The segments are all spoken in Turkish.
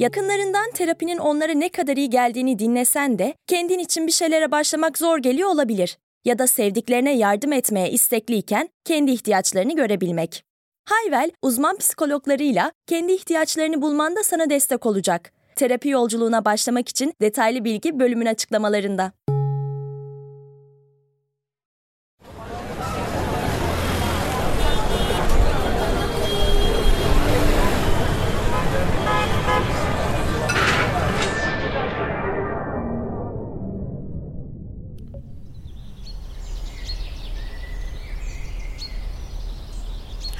Yakınlarından terapinin onlara ne kadar iyi geldiğini dinlesen de kendin için bir şeylere başlamak zor geliyor olabilir. Ya da sevdiklerine yardım etmeye istekliyken kendi ihtiyaçlarını görebilmek. Hayvel, uzman psikologlarıyla kendi ihtiyaçlarını bulmanda sana destek olacak. Terapi yolculuğuna başlamak için detaylı bilgi bölümün açıklamalarında.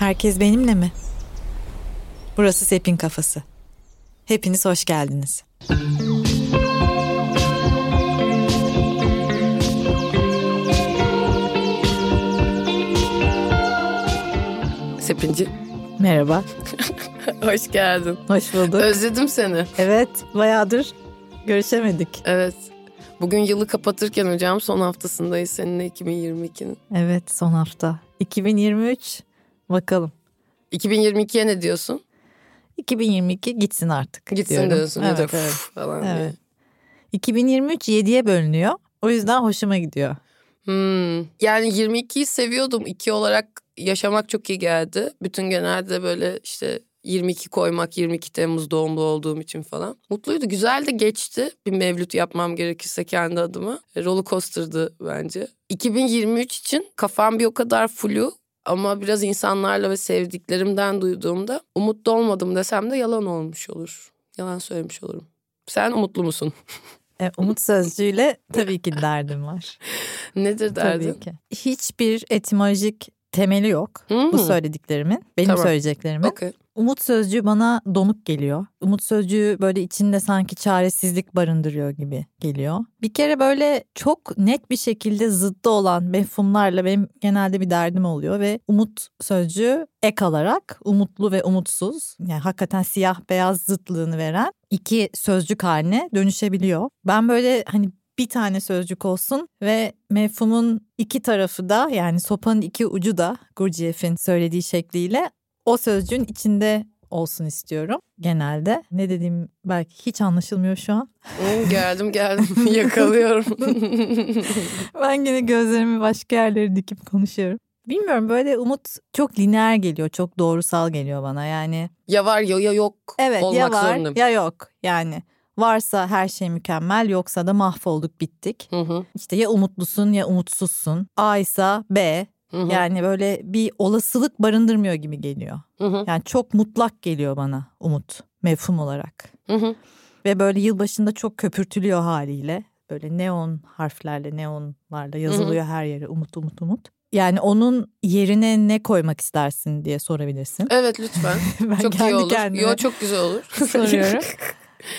Herkes benimle mi? Burası Sepin Kafası. Hepiniz hoş geldiniz. Sepinci. Merhaba. Hoş geldin. Hoş bulduk. Özledim seni. Evet, bayağıdır görüşemedik. Evet. Bugün yılı kapatırken hocam son haftasındayız seninle 2022'nin. Evet, son hafta. 2023 bakalım. 2022'ye ne diyorsun? 2022 gitsin artık. Gitsin diyorum. diyorsun. Evet, Evet, falan Evet. diye. 2023 7'ye bölünüyor. O yüzden hoşuma gidiyor. Hmm. Yani 22'yi seviyordum. 2 olarak yaşamak çok iyi geldi. Bütün genelde böyle işte 22 koymak 22 Temmuz doğumlu olduğum için falan. Mutluydu. Güzel de geçti. Bir mevlüt yapmam gerekirse kendi adıma. Roller coaster'dı bence. 2023 için kafam bir o kadar flu ama biraz insanlarla ve sevdiklerimden duyduğumda umutlu olmadım desem de yalan olmuş olur. Yalan söylemiş olurum. Sen umutlu musun? E, umut sözcüğüyle tabii ki derdim var. Nedir derdin? Tabii ki. Hiçbir etimolojik temeli yok Hmm. bu söylediklerimin. Benim Tamam. söyleyeceklerimin. Okey. Umut sözcüğü bana donuk geliyor. Umut sözcüğü böyle içinde sanki çaresizlik barındırıyor gibi geliyor. Bir kere böyle çok net bir şekilde zıttı olan mefhumlarla benim genelde bir derdim oluyor ve umut sözcüğü ek alarak umutlu ve umutsuz yani hakikaten siyah beyaz zıtlığını veren iki sözcük haline dönüşebiliyor. Ben böyle hani bir tane sözcük olsun ve mefhumun iki tarafı da yani sopanın iki ucu da Gurdjieff'in söylediği şekliyle o sözcüğün içinde olsun istiyorum genelde. Ne dediğim belki hiç anlaşılmıyor şu an. Geldim geldim yakalıyorum. Ben yine gözlerimi başka yerlere dikip konuşuyorum. Bilmiyorum böyle umut çok lineer geliyor, çok doğrusal geliyor bana yani. ya var ya, ya yok Evet olmak ya var zorundayım. ya yok yani. Varsa her şey mükemmel yoksa da mahvolduk bittik. Hı hı, İşte ya umutlusun ya umutsuzsun. A ise B. hı hı, Yani böyle bir olasılık barındırmıyor gibi geliyor. hı hı, Yani çok mutlak geliyor bana umut mefhum olarak. hı hı. Ve böyle yılbaşında çok köpürtülüyor haliyle. Böyle neon harflerle, neonlarla yazılıyor her yere umut umut umut. Yani onun yerine ne koymak istersin diye sorabilirsin. Evet lütfen. ben çok iyi olur. kendime Yo çok güzel olur. soruyorum.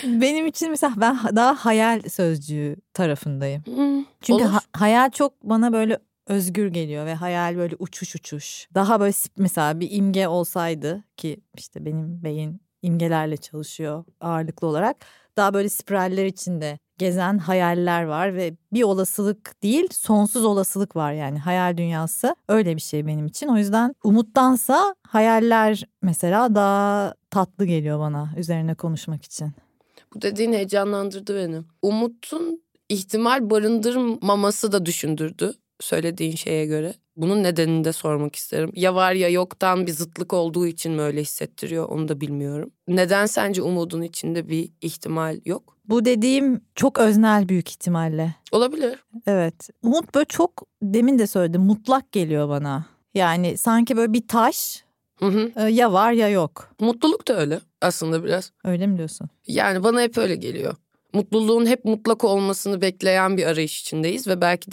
Benim için mesela ben daha hayal sözcüğü tarafındayım. Hmm, Çünkü olur. ha- hayal çok bana böyle özgür geliyor ve hayal böyle uçuş uçuş. Daha böyle mesela bir imge olsaydı ki işte benim beyin imgelerle çalışıyor ağırlıklı olarak. Daha böyle spiraller içinde gezen hayaller var ve bir olasılık değil sonsuz olasılık var yani hayal dünyası öyle bir şey benim için. O yüzden umuttansa hayaller mesela daha tatlı geliyor bana üzerine konuşmak için. Bu dediğin heyecanlandırdı beni. Umut'un ihtimal barındırmaması da düşündürdü söylediğin şeye göre. Bunun nedenini de sormak isterim. Ya var ya yoktan bir zıtlık olduğu için mi öyle hissettiriyor onu da bilmiyorum. Neden sence umudun içinde bir ihtimal yok? Bu dediğim çok öznel büyük ihtimalle. Olabilir. Evet. Umut böyle çok demin de söyledim mutlak geliyor bana. Yani sanki böyle bir taş Hı hı. e, ya var ya yok. Mutluluk da öyle aslında biraz. Öyle mi diyorsun? Yani bana hep öyle geliyor. Mutluluğun hep mutlak olmasını bekleyen bir arayış içindeyiz ve belki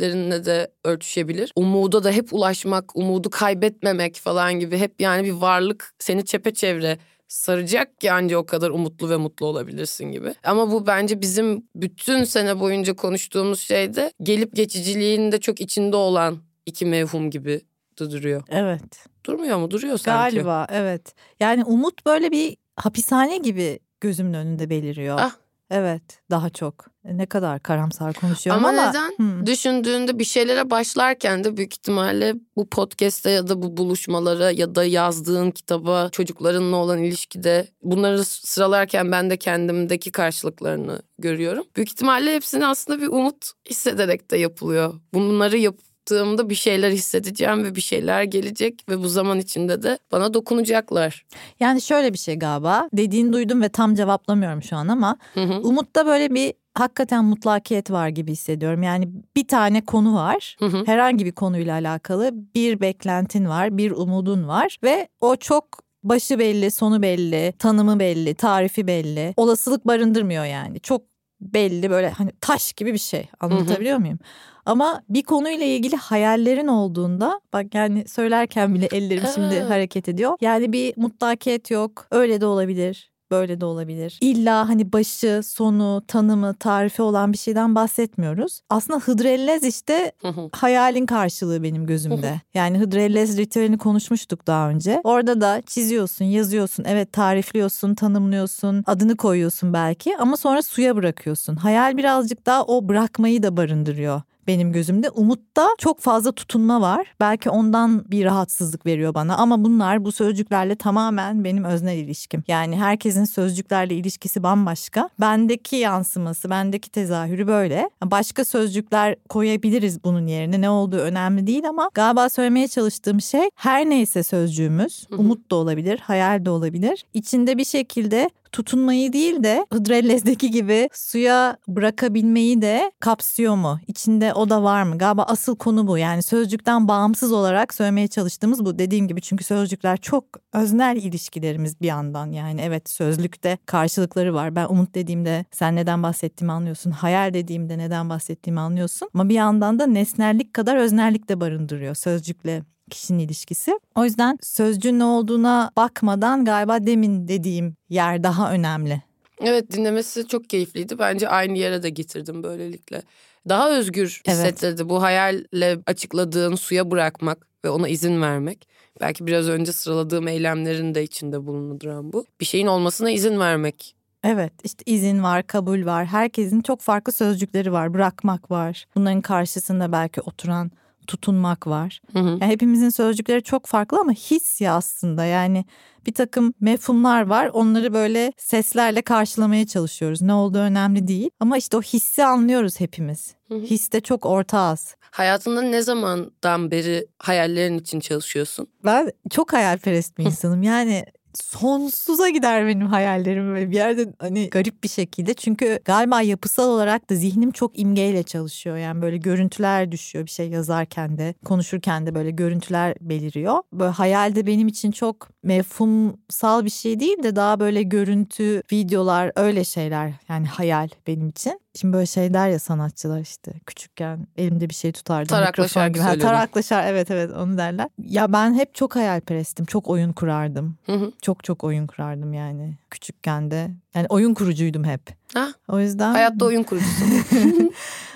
dediklerinle de örtüşebilir. Umuda da hep ulaşmak, umudu kaybetmemek falan gibi hep yani bir varlık seni çepeçevre saracak ki anca o kadar umutlu ve mutlu olabilirsin gibi. Ama bu bence bizim bütün sene boyunca konuştuğumuz şeyde gelip geçiciliğin de çok içinde olan iki mevhum gibi duruyor. Evet. Durmuyor mu? Duruyor sanki. Galiba evet. Yani umut böyle bir hapishane gibi gözümün önünde beliriyor. Ah. Evet daha çok. E, Ne kadar karamsar konuşuyorum Ama ama. neden? Hı. Düşündüğünde bir şeylere başlarken de büyük ihtimalle bu podcast'te ya da bu buluşmalara ya da yazdığın kitaba çocuklarınla olan ilişkide bunları sıralarken ben de kendimdeki karşılıklarını görüyorum. Büyük ihtimalle hepsini aslında bir umut hissederek de yapılıyor. Bunları yaptığımda bir şeyler hissedeceğim ve bir şeyler gelecek ve bu zaman içinde de bana dokunacaklar. Yani şöyle bir şey galiba. Dediğini duydum ve tam cevaplamıyorum şu an ama Hı hı. Umut'ta böyle bir hakikaten mutlakiyet var gibi hissediyorum. Yani bir tane konu var. Hı hı. Herhangi bir konuyla alakalı bir beklentin var, bir umudun var ve o çok başı belli, sonu belli, tanımı belli, tarifi belli. Olasılık barındırmıyor yani. Çok belli böyle hani taş gibi bir şey. Anlatabiliyor muyum? Ama bir konuyla ilgili hayallerin olduğunda bak yani söylerken bile ellerim şimdi hareket ediyor. Yani bir mutlakiyet yok. Öyle de olabilir. Böyle de olabilir. İlla hani başı, sonu, tanımı, tarifi olan bir şeyden bahsetmiyoruz. Aslında Hıdrellez işte hayalin karşılığı benim gözümde. Yani Hıdrellez ritüelini konuşmuştuk daha önce. Orada da çiziyorsun, yazıyorsun, evet tarifliyorsun, tanımlıyorsun, adını koyuyorsun belki ama sonra suya bırakıyorsun. Hayal birazcık daha o bırakmayı da barındırıyor benim gözümde. Umutta çok fazla tutunma var. Belki ondan bir rahatsızlık veriyor bana ama bunlar bu sözcüklerle tamamen benim öznel ilişkim. Yani herkesin sözcüklerle ilişkisi bambaşka. Bendeki yansıması, bendeki tezahürü böyle. Başka sözcükler koyabiliriz bunun yerine. Ne olduğu önemli değil ama galiba söylemeye çalıştığım şey her neyse sözcüğümüz, umut da olabilir, hayal de olabilir. İçinde bir şekilde tutunmayı değil de Hıdrellez'deki gibi suya bırakabilmeyi de kapsıyor mu? İçinde o da var mı? Galiba asıl konu bu. Yani sözcükten bağımsız olarak söylemeye çalıştığımız bu. Dediğim gibi çünkü sözcükler çok öznel ilişkilerimiz bir yandan. Yani evet sözlükte karşılıkları var. Ben umut dediğimde sen neden bahsettiğimi anlıyorsun. Hayal dediğimde neden bahsettiğimi anlıyorsun. Ama bir yandan da nesnellik kadar öznellik de barındırıyor sözcükle kişinin ilişkisi. O yüzden sözcüğün ne olduğuna bakmadan galiba demin dediğim yer daha önemli. Evet dinlemesi çok keyifliydi. Bence aynı yere de getirdim böylelikle. Daha özgür Evet. hissettirdi. Bu hayalle açıkladığın suya bırakmak ve ona izin vermek. Belki biraz önce sıraladığım eylemlerin de içinde bulunduran bu. Bir şeyin olmasına izin vermek. Evet işte izin var, kabul var. Herkesin çok farklı sözcükleri var. Bırakmak var. Bunların karşısında belki oturan tutunmak var. Hı hı. Yani hepimizin sözcükleri çok farklı ama his ya aslında. Yani bir takım mefhumlar var. Onları böyle seslerle karşılamaya çalışıyoruz. Ne olduğu önemli değil. Ama işte o hissi anlıyoruz hepimiz. Hı hı. His de çok ortağız. Hayatında ne zamandan beri hayallerin için çalışıyorsun? Ben çok hayalperest bir insanım. Yani sonsuza gider benim hayallerim ve bir yerde hani garip bir şekilde. Çünkü galiba yapısal olarak da zihnim çok imgeyle çalışıyor. Yani böyle görüntüler düşüyor bir şey yazarken de konuşurken de böyle görüntüler beliriyor. Böyle hayalde benim için çok mefhumsal bir şey değil de daha böyle görüntü, videolar öyle şeyler yani hayal benim için. Şimdi böyle şey der ya sanatçılar işte küçükken elimde bir şey tutardım. Tarakla mikrofon şarkı gibi. Ha, söylüyordum. Tarakla şarkı evet evet onu derler. Ya ben hep çok hayalperestim. Çok oyun kurardım. Hı hı. Çok çok oyun kurardım yani küçükken de. Yani oyun kurucuydum hep. Ha, O yüzden hayatta oyun kurucusun.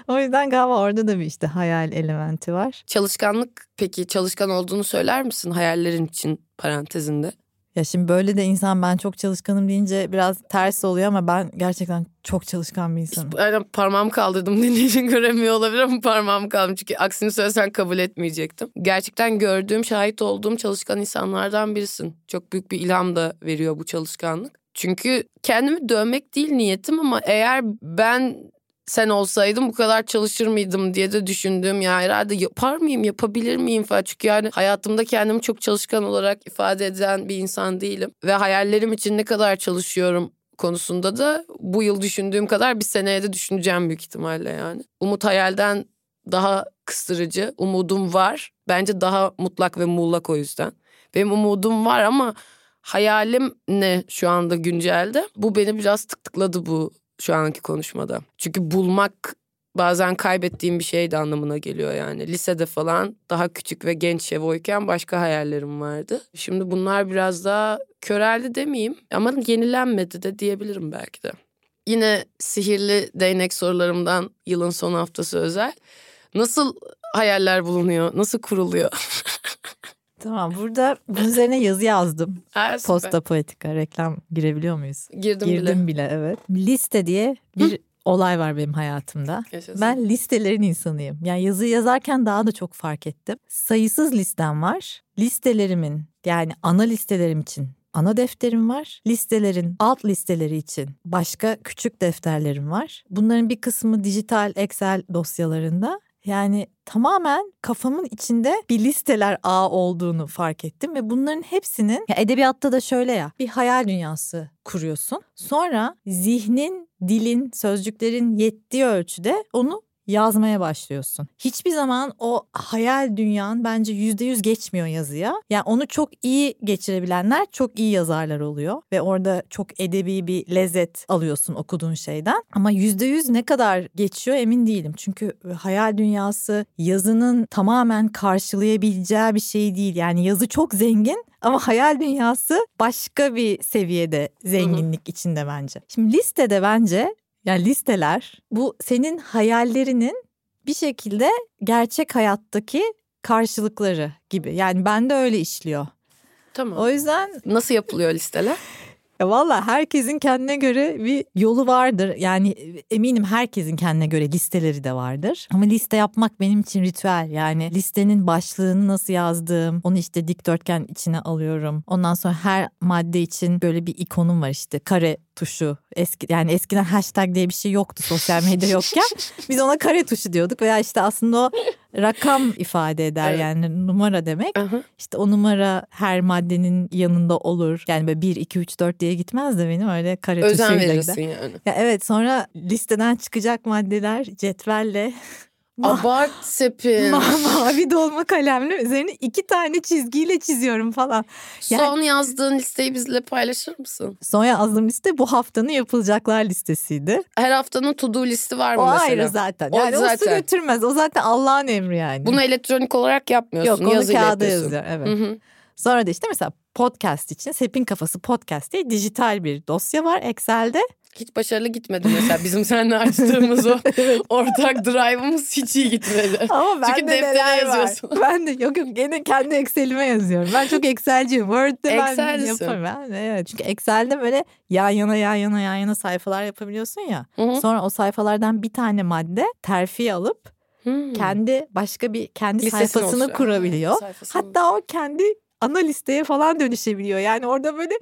o yüzden galiba orada da bir işte hayal elementi var. Çalışkanlık peki çalışkan olduğunu söyler misin hayallerin için parantezinde? Ya şimdi böyle de insan ben çok çalışkanım deyince biraz ters oluyor ama ben gerçekten çok çalışkan bir insanım. Aynen parmağımı kaldırdım dinleyicin göremiyor olabilir ama parmağımı kaldırdım. Çünkü aksini söylesen kabul etmeyecektim. Gerçekten gördüğüm, şahit olduğum çalışkan insanlardan birisin. Çok büyük bir ilham da veriyor bu çalışkanlık. Çünkü kendimi dövmek değil niyetim ama eğer ben sen olsaydım bu kadar çalışır mıydım diye de düşündüğüm ya herhalde yapar mıyım yapabilir miyim falan. Çünkü yani hayatımda kendimi çok çalışkan olarak ifade eden bir insan değilim. Ve hayallerim için ne kadar çalışıyorum konusunda da bu yıl düşündüğüm kadar bir seneye de düşüneceğim büyük ihtimalle yani. Umut hayalden daha kıstırıcı. Umudum var. Bence daha mutlak ve muğlak o yüzden. Benim umudum var ama hayalim ne şu anda güncelde? Bu beni biraz tıkladı bu şu anki konuşmada. Çünkü bulmak bazen kaybettiğim bir şey de anlamına geliyor yani. Lisede falan daha küçük ve genç şevoyken başka hayallerim vardı. Şimdi bunlar biraz daha köreldi demeyeyim ama yenilenmedi de diyebilirim belki de. Yine sihirli değnek sorularımdan yılın son haftası özel. Nasıl hayaller bulunuyor? Nasıl kuruluyor? Tamam burada bunun üzerine yazı yazdım. Posta Poetika reklam girebiliyor muyuz? Girdim, bile. Girdim bile evet. Liste diye bir olay var benim hayatımda. Yaşasın. Ben listelerin insanıyım. Yani yazı yazarken daha da çok fark ettim. Sayısız listem var. Listelerimin yani ana listelerim için ana defterim var. Listelerin alt listeleri için başka küçük defterlerim var. Bunların bir kısmı dijital Excel dosyalarında. Yani tamamen kafamın içinde bir listeler ağ olduğunu fark ettim ve bunların hepsinin ya edebiyatta da şöyle ya bir hayal dünyası kuruyorsun. Sonra zihnin, dilin, sözcüklerin yettiği ölçüde onu yazmaya başlıyorsun. Hiçbir zaman o hayal dünyan bence yüzde yüz geçmiyor yazıya. Yani onu çok iyi geçirebilenler çok iyi yazarlar oluyor. Ve orada çok edebi bir lezzet alıyorsun okuduğun şeyden. Ama yüzde yüz ne kadar geçiyor emin değilim. Çünkü hayal dünyası yazının tamamen karşılayabileceği bir şey değil. Yani yazı çok zengin ama hayal dünyası başka bir seviyede zenginlik içinde bence. Şimdi listede bence yani listeler bu senin hayallerinin bir şekilde gerçek hayattaki karşılıkları gibi. Yani bende öyle işliyor. Tamam. O yüzden Nasıl yapılıyor listeler? ya valla herkesin kendine göre bir yolu vardır. Yani eminim herkesin kendine göre listeleri de vardır. Ama liste yapmak benim için ritüel. Yani listenin başlığını nasıl yazdığım, onu işte dikdörtgen içine alıyorum. Ondan sonra her madde için böyle bir ikonum var işte kare tuşu. Eski yani eskiden hashtag diye bir şey yoktu sosyal medya yokken. Biz ona kare tuşu diyorduk veya işte aslında o rakam ifade eder Evet. yani numara demek. Aha. İşte o numara her maddenin yanında olur. Yani böyle 1, 2, 3, 4 diye gitmez de benim öyle kare Özen tuşuyla gider. yani. Ya evet sonra listeden çıkacak maddeler cetvelle Abart sepin. ma- mavi dolma kalemle üzerine iki tane çizgiyle çiziyorum falan. Son yazdığın listeyi bizle paylaşır mısın? Son yazdığım liste bu haftanın yapılacaklar listesiydi. Her haftanın to do listi var mı O mesela? ayrı zaten. O Yani o, su zaten. götürmez. O zaten Allah'ın emri yani. Bunu elektronik olarak yapmıyorsun. Yok onu yazıyla kağıda yapıyorsun. yazıyor. Evet. Hı hı. Sonra da işte mesela podcast için Sepin Kafası Podcast diye dijital bir dosya var Excel'de. Hiç başarılı gitmedi mesela bizim seninle açtığımız o ortak drive'ımız hiç iyi gitmedi. Ama ben Çünkü de deftere yazıyorsun. var. Ben de yok yok gene kendi Excel'ime yazıyorum. Ben çok Excel'ciyim. Word'de ben Excel'cisin. yaparım. Ben, evet. Çünkü Excel'de böyle yan yana yan yana yan yana sayfalar yapabiliyorsun ya. Hı hı. Sonra o sayfalardan bir tane madde terfi alıp Hmm. kendi başka bir kendi Listesini sayfasını oluşturuyor. kurabiliyor. Sayfasını Hatta o kendi ana listeye falan dönüşebiliyor. Yani orada böyle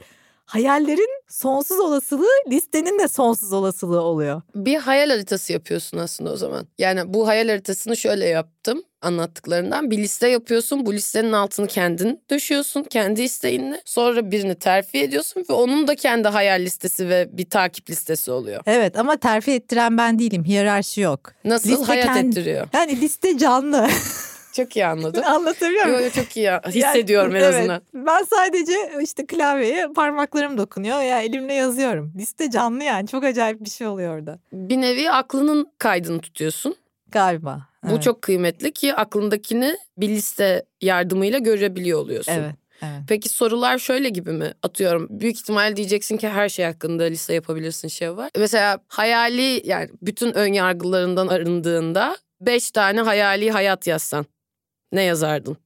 hayallerin sonsuz olasılığı listenin de sonsuz olasılığı oluyor. Bir hayal haritası yapıyorsun aslında o zaman. Yani bu hayal haritasını şöyle yaptım anlattıklarından. Bir liste yapıyorsun. Bu listenin altını kendin döşüyorsun. Kendi isteğinle. Sonra birini terfi ediyorsun ve onun da kendi hayal listesi ve bir takip listesi oluyor. Evet ama terfi ettiren ben değilim. Hiyerarşi yok. Nasıl Liste hayat kendi- ettiriyor. Yani liste canlı. Çok iyi anladım. Anlatabiliyor muyum? Çok iyi hissediyorum en Yani, azından. Evet, ben sadece işte klavyeye parmaklarım dokunuyor ya elimle yazıyorum. Liste canlı yani çok acayip bir şey oluyor orada. Bir nevi aklının kaydını tutuyorsun. Galiba. Bu Evet. çok kıymetli ki aklındakini bir liste yardımıyla görebiliyor oluyorsun. Evet. Evet. Peki sorular şöyle gibi mi? Atıyorum büyük ihtimal diyeceksin ki her şey hakkında liste yapabilirsin şey var. Mesela hayali yani bütün ön yargılarından arındığında beş tane hayali hayat yazsan ne yazardın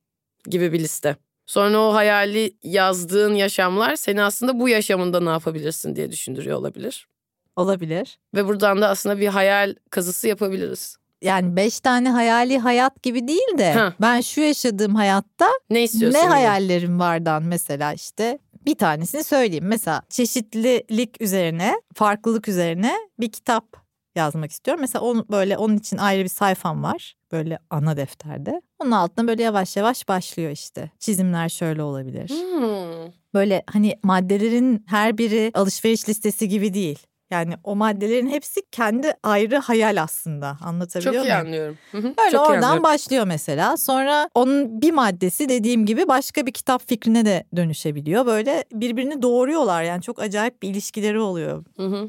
gibi bir liste. Sonra o hayali yazdığın yaşamlar seni aslında bu yaşamında ne yapabilirsin diye düşündürüyor olabilir. Olabilir. Ve buradan da aslında bir hayal kazısı yapabiliriz. Yani beş tane hayali hayat gibi değil de Ha. ben şu yaşadığım hayatta Ne istiyorsun? ne gibi. hayallerim vardan mesela işte bir tanesini söyleyeyim. Mesela çeşitlilik üzerine, farklılık üzerine bir kitap yazmak istiyorum. Mesela onu böyle onun için ayrı bir sayfam var. Böyle ana defterde. Onun altına böyle yavaş yavaş başlıyor işte. Çizimler şöyle olabilir. Hmm. Böyle hani maddelerin her biri alışveriş listesi gibi değil. Yani o maddelerin hepsi kendi ayrı hayal aslında. Anlatabiliyor Çok iyi muyum? anlıyorum. Hı hı, Böyle çok iyi oradan anlıyorum. başlıyor mesela. Sonra onun bir maddesi dediğim gibi başka bir kitap fikrine de dönüşebiliyor. Böyle birbirini doğuruyorlar yani çok acayip bir ilişkileri oluyor. Hı hı.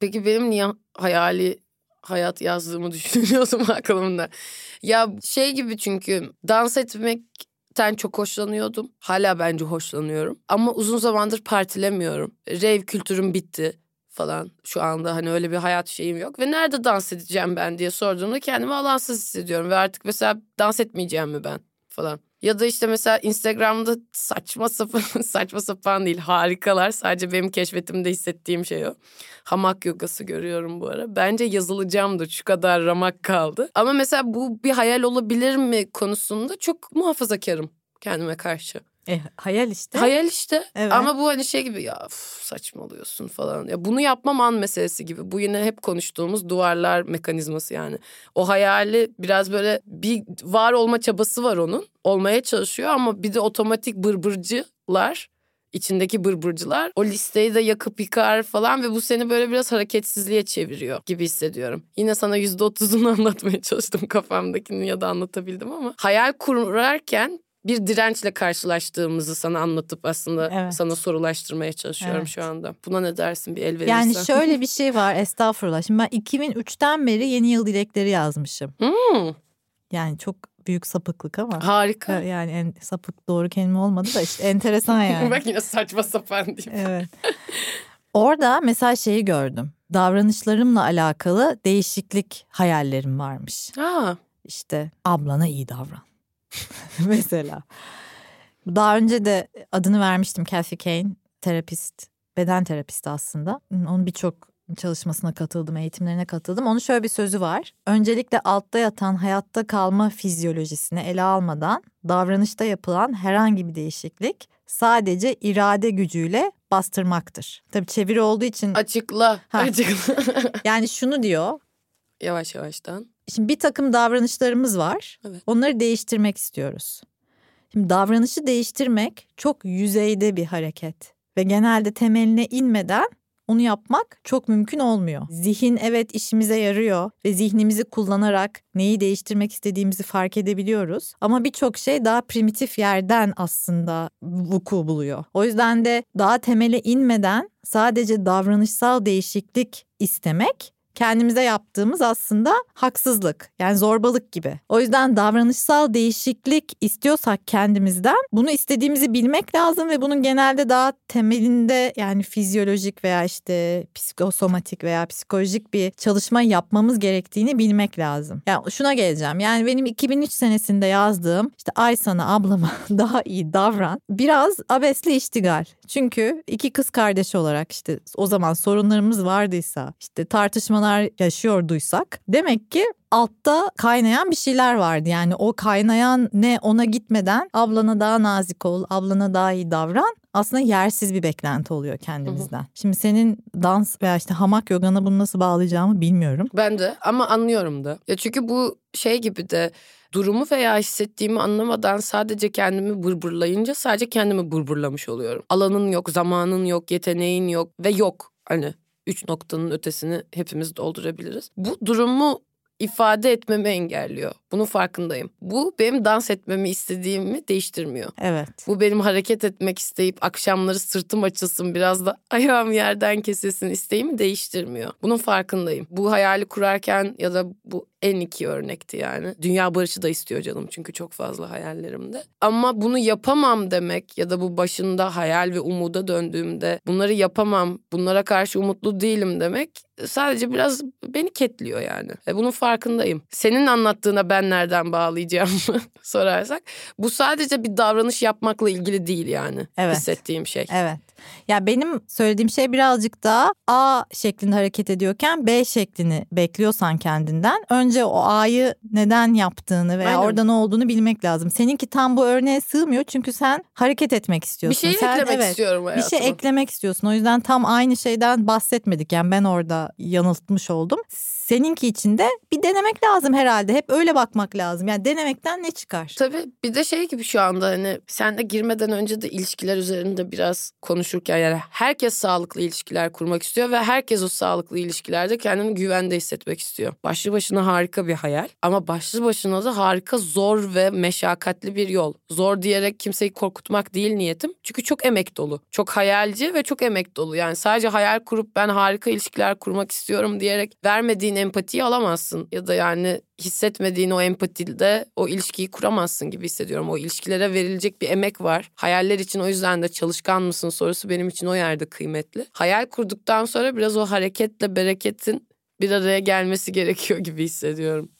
Peki benim niye hayali hayat yazdığımı düşünüyordum aklımda. Ya şey gibi çünkü dans etmekten çok hoşlanıyordum. Hala bence hoşlanıyorum. Ama uzun zamandır partilemiyorum. Rave kültürüm bitti falan. Şu anda hani öyle bir hayat şeyim yok. Ve nerede dans edeceğim ben diye sorduğumda kendimi alansız hissediyorum. Ve artık mesela dans etmeyeceğim mi ben falan. Ya da işte mesela Instagram'da saçma sapan, saçma sapan değil harikalar. Sadece benim keşfetimde hissettiğim şey o. Hamak yogası görüyorum bu ara. Bence yazılacağımdır şu kadar ramak kaldı. Ama mesela bu bir hayal olabilir mi konusunda çok muhafazakarım kendime karşı. E, hayal işte. Hayal işte. Evet. Ama bu hani şey gibi ya üf, saçmalıyorsun falan. Ya bunu yapmam an meselesi gibi. Bu yine hep konuştuğumuz duvarlar mekanizması yani. O hayali biraz böyle bir var olma çabası var onun. Olmaya çalışıyor ama bir de otomatik bırbırcılar içindeki bırbırcılar o listeyi de yakıp yıkar falan ve bu seni böyle biraz hareketsizliğe çeviriyor gibi hissediyorum. Yine sana yüzde otuzunu anlatmaya çalıştım kafamdakini ya da anlatabildim ama hayal kurarken bir dirençle karşılaştığımızı sana anlatıp aslında Evet. sana sorulaştırmaya çalışıyorum Evet. şu anda. Buna ne dersin bir el verirsen? Yani şöyle bir şey var estağfurullah. Şimdi ben 2003'ten beri yeni yıl dilekleri yazmışım. Hmm, Yani çok büyük sapıklık ama. harika. Yani en sapık doğru kelime olmadı da işte enteresan yani. Bak yine saçma sapan diyeyim. Evet. Orada mesela şeyi gördüm. Davranışlarımla alakalı değişiklik hayallerim varmış. Ha, İşte ablana iyi davran. mesela. Daha önce de adını vermiştim Kathy Kane. Terapist, beden terapisti aslında. Onun birçok çalışmasına katıldım, eğitimlerine katıldım. Onun şöyle bir sözü var. Öncelikle altta yatan hayatta kalma fizyolojisini ele almadan davranışta yapılan herhangi bir değişiklik sadece irade gücüyle bastırmaktır. Tabii çeviri olduğu için açıkla. Ha. Açıkla. yani şunu diyor. yavaş yavaştan. Şimdi bir takım davranışlarımız var. Evet. Onları değiştirmek istiyoruz. Şimdi davranışı değiştirmek çok yüzeyde bir hareket ve genelde temeline inmeden onu yapmak çok mümkün olmuyor. Zihin evet işimize yarıyor ve zihnimizi kullanarak neyi değiştirmek istediğimizi fark edebiliyoruz. Ama birçok şey daha primitif yerden aslında vuku buluyor. O yüzden de daha temele inmeden sadece davranışsal değişiklik istemek kendimize yaptığımız aslında haksızlık yani zorbalık gibi. O yüzden davranışsal değişiklik istiyorsak kendimizden bunu istediğimizi bilmek lazım ve bunun genelde daha temelinde yani fizyolojik veya işte psikosomatik veya psikolojik bir çalışma yapmamız gerektiğini bilmek lazım. Yani şuna geleceğim yani benim 2003 senesinde yazdığım işte ay sana ablama daha iyi davran biraz abesli iştigal. Çünkü iki kız kardeş olarak işte o zaman sorunlarımız vardıysa işte tartışmalar yaşıyorduysak demek ki altta kaynayan bir şeyler vardı. Yani o kaynayan ne ona gitmeden ablana daha nazik ol, ablana daha iyi davran. Aslında yersiz bir beklenti oluyor kendimizden. Şimdi senin dans veya işte hamak yogana bunu nasıl bağlayacağımı bilmiyorum. Ben de ama anlıyorum da. Ya çünkü bu şey gibi de durumu veya hissettiğimi anlamadan sadece kendimi bırbırlayınca sadece kendimi bırbırlamış oluyorum. Alanın yok, zamanın yok, yeteneğin yok ve yok. Hani üç noktanın ötesini hepimiz doldurabiliriz. Bu durumu ifade etmemi engelliyor. Bunun farkındayım. Bu benim dans etmemi istediğimi değiştirmiyor. Evet. Bu benim hareket etmek isteyip akşamları sırtım açılsın biraz da ayağım yerden kesilsin isteğimi değiştirmiyor. Bunun farkındayım. Bu hayali kurarken ya da bu en iki örnekti yani. Dünya barışı da istiyor canım çünkü çok fazla hayallerimde. Ama bunu yapamam demek ya da bu başında hayal ve umuda döndüğümde bunları yapamam, bunlara karşı umutlu değilim demek sadece biraz beni ketliyor yani. E bunun farkındayım. Senin anlattığına ben nereden bağlayacağımı sorarsak bu sadece bir davranış yapmakla ilgili değil yani Evet. hissettiğim şey. Evet. Ya benim söylediğim şey birazcık daha A şeklinde hareket ediyorken B şeklini bekliyorsan kendinden önce o A'yı neden yaptığını veya Aynen. orada ne olduğunu bilmek lazım. Seninki tam bu örneğe sığmıyor çünkü sen hareket etmek Bir istiyorsun. şey Sen- eklemek evet, istiyorum Bir hayatıma. şey eklemek istiyorsun. O yüzden tam aynı şeyden bahsetmedik. Yani ben orada yanıltmış oldum. Seninki için de bir denemek lazım herhalde. Hep öyle bakmak lazım. Yani denemekten ne çıkar? Tabii bir de şey gibi şu anda hani sen de girmeden önce de ilişkiler üzerinde biraz konuşurken yani herkes sağlıklı ilişkiler kurmak istiyor ve herkes o sağlıklı ilişkilerde kendini güvende hissetmek istiyor. Başlı başına harika bir hayal ama başlı başına da harika zor ve meşakkatli bir yol. Zor diyerek kimseyi korkutmak değil niyetim. Çünkü çok emek dolu. Çok hayalci ve çok emek dolu. Yani sadece hayal kurup ben harika ilişkiler kurmak istiyorum diyerek vermediğin empatiyi alamazsın. Ya da yani hissetmediğin o empatide o ilişkiyi kuramazsın gibi hissediyorum. O ilişkilere verilecek bir emek var. Hayaller için o yüzden de çalışkan mısın sorusu benim için o yerde kıymetli. Hayal kurduktan sonra biraz o hareketle bereketin bir araya gelmesi gerekiyor gibi hissediyorum.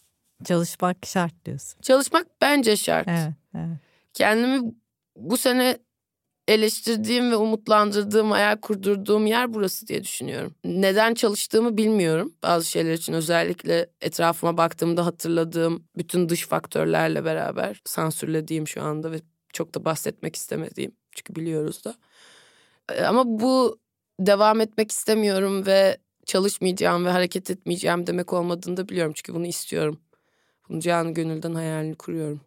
Çalışmak şart diyorsun. Çalışmak bence şart. Evet, evet. Kendimi bu sene eleştirdiğim ve umutlandırdığım, hayal kurdurduğum yer burası diye düşünüyorum. Neden çalıştığımı bilmiyorum. Bazı şeyler için özellikle etrafıma baktığımda hatırladığım bütün dış faktörlerle beraber sansürlediğim şu anda ve çok da bahsetmek istemediğim. Çünkü biliyoruz da. Ee, ama bu devam etmek istemiyorum ve çalışmayacağım ve hareket etmeyeceğim demek olmadığını da biliyorum. Çünkü bunu istiyorum. Bunu canı gönülden hayalini kuruyorum.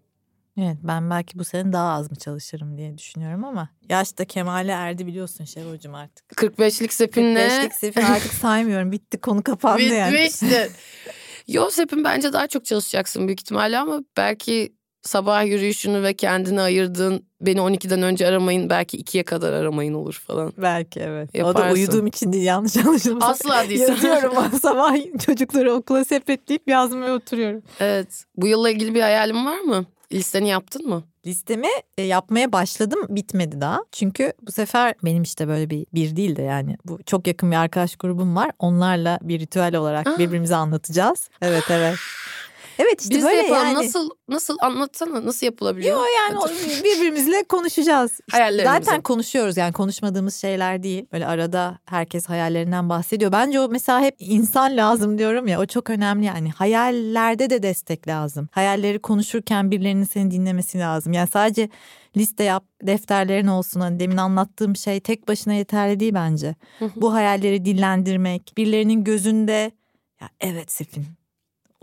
Evet ben belki bu sene daha az mı çalışırım diye düşünüyorum ama yaş da kemale erdi biliyorsun Şevvalcığım artık. 45'lik sepinle. 45'lik sepin artık saymıyorum bitti konu kapandı Bitmişti. yani. Bitmişti. Yo sepin bence daha çok çalışacaksın büyük ihtimalle ama belki sabah yürüyüşünü ve kendini ayırdığın beni 12'den önce aramayın belki 2'ye kadar aramayın olur falan. Belki evet. O da Yaparsın. uyuduğum için değil yanlış anlaşılmasın. Asla değil. Yazıyorum sabah çocukları okula sepetleyip yazmaya oturuyorum. Evet. Bu yılla ilgili bir hayalin var mı? Listeni yaptın mı? Listemi e, yapmaya başladım bitmedi daha. Çünkü bu sefer benim işte böyle bir bir değil de yani bu çok yakın bir arkadaş grubum var. Onlarla bir ritüel olarak Aa. birbirimize anlatacağız. Evet evet. Evet işte Biz böyle yapalım. yani. Nasıl nasıl anlatsana nasıl yapılabiliyor? Yo yani o- birbirimizle konuşacağız. Hayallerimizi. zaten konuşuyoruz yani konuşmadığımız şeyler değil. Böyle arada herkes hayallerinden bahsediyor. Bence o mesela hep insan lazım diyorum ya o çok önemli yani. Hayallerde de destek lazım. Hayalleri konuşurken birilerinin seni dinlemesi lazım. Yani sadece liste yap, defterlerin olsun. Hani demin anlattığım şey tek başına yeterli değil bence. Bu hayalleri dillendirmek, birilerinin gözünde ya evet Sefin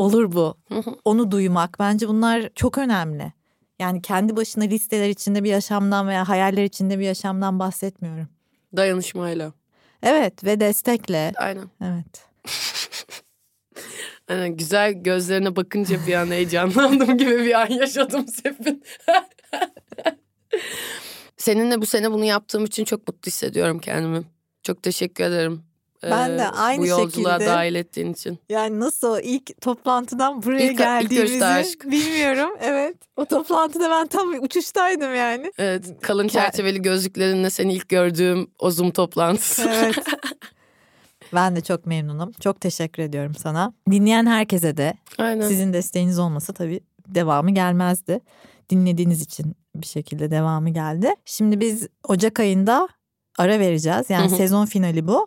olur bu onu duymak bence bunlar çok önemli. Yani kendi başına listeler içinde bir yaşamdan veya hayaller içinde bir yaşamdan bahsetmiyorum. Dayanışmayla. Evet ve destekle. Aynen. Evet. Aynen. Güzel gözlerine bakınca bir an heyecanlandım gibi bir an yaşadım Sefin. Seninle bu sene bunu yaptığım için çok mutlu hissediyorum kendimi. Çok teşekkür ederim. Ben de aynı Bu yolculuğa şekilde. dahil ettiğin için. Yani nasıl ilk toplantıdan buraya İlk- ilk geldiğimizi aşk. bilmiyorum. Evet. O toplantıda ben tam uçuştaydım yani. Evet, kalın çerçeveli gözlüklerinle seni ilk gördüğüm o Zoom toplantısı. Evet. ben de çok memnunum. Çok teşekkür ediyorum sana. Dinleyen herkese de Aynen. Sizin desteğiniz olmasa tabii devamı gelmezdi. Dinlediğiniz için bir şekilde devamı geldi. Şimdi biz Ocak ayında ara vereceğiz. Yani sezon finali bu.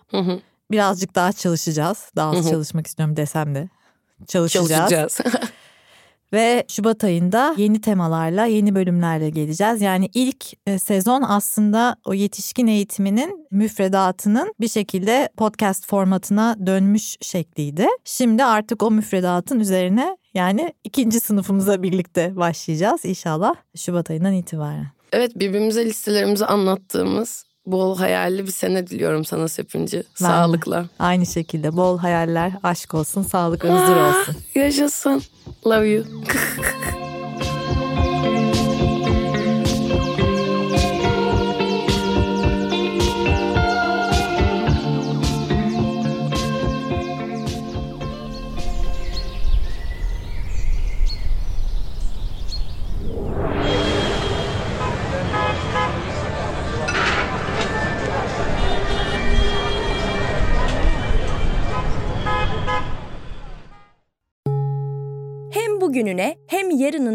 Birazcık daha çalışacağız. Daha az çalışmak istiyorum desem de. Çalışacağız. Çalışacağız. Ve Şubat ayında yeni temalarla, yeni bölümlerle geleceğiz. Yani ilk e, sezon aslında o yetişkin eğitiminin müfredatının bir şekilde podcast formatına dönmüş şekliydi. Şimdi artık o müfredatın üzerine yani ikinci sınıfımıza birlikte başlayacağız inşallah Şubat ayından itibaren. evet birbirimize listelerimizi anlattığımız bol hayalli bir sene diliyorum sana Sepinci. Sağlıkla. Aynı şekilde bol hayaller, aşk olsun, sağlık, huzur Ah, olsun. Yaşasın. Love you.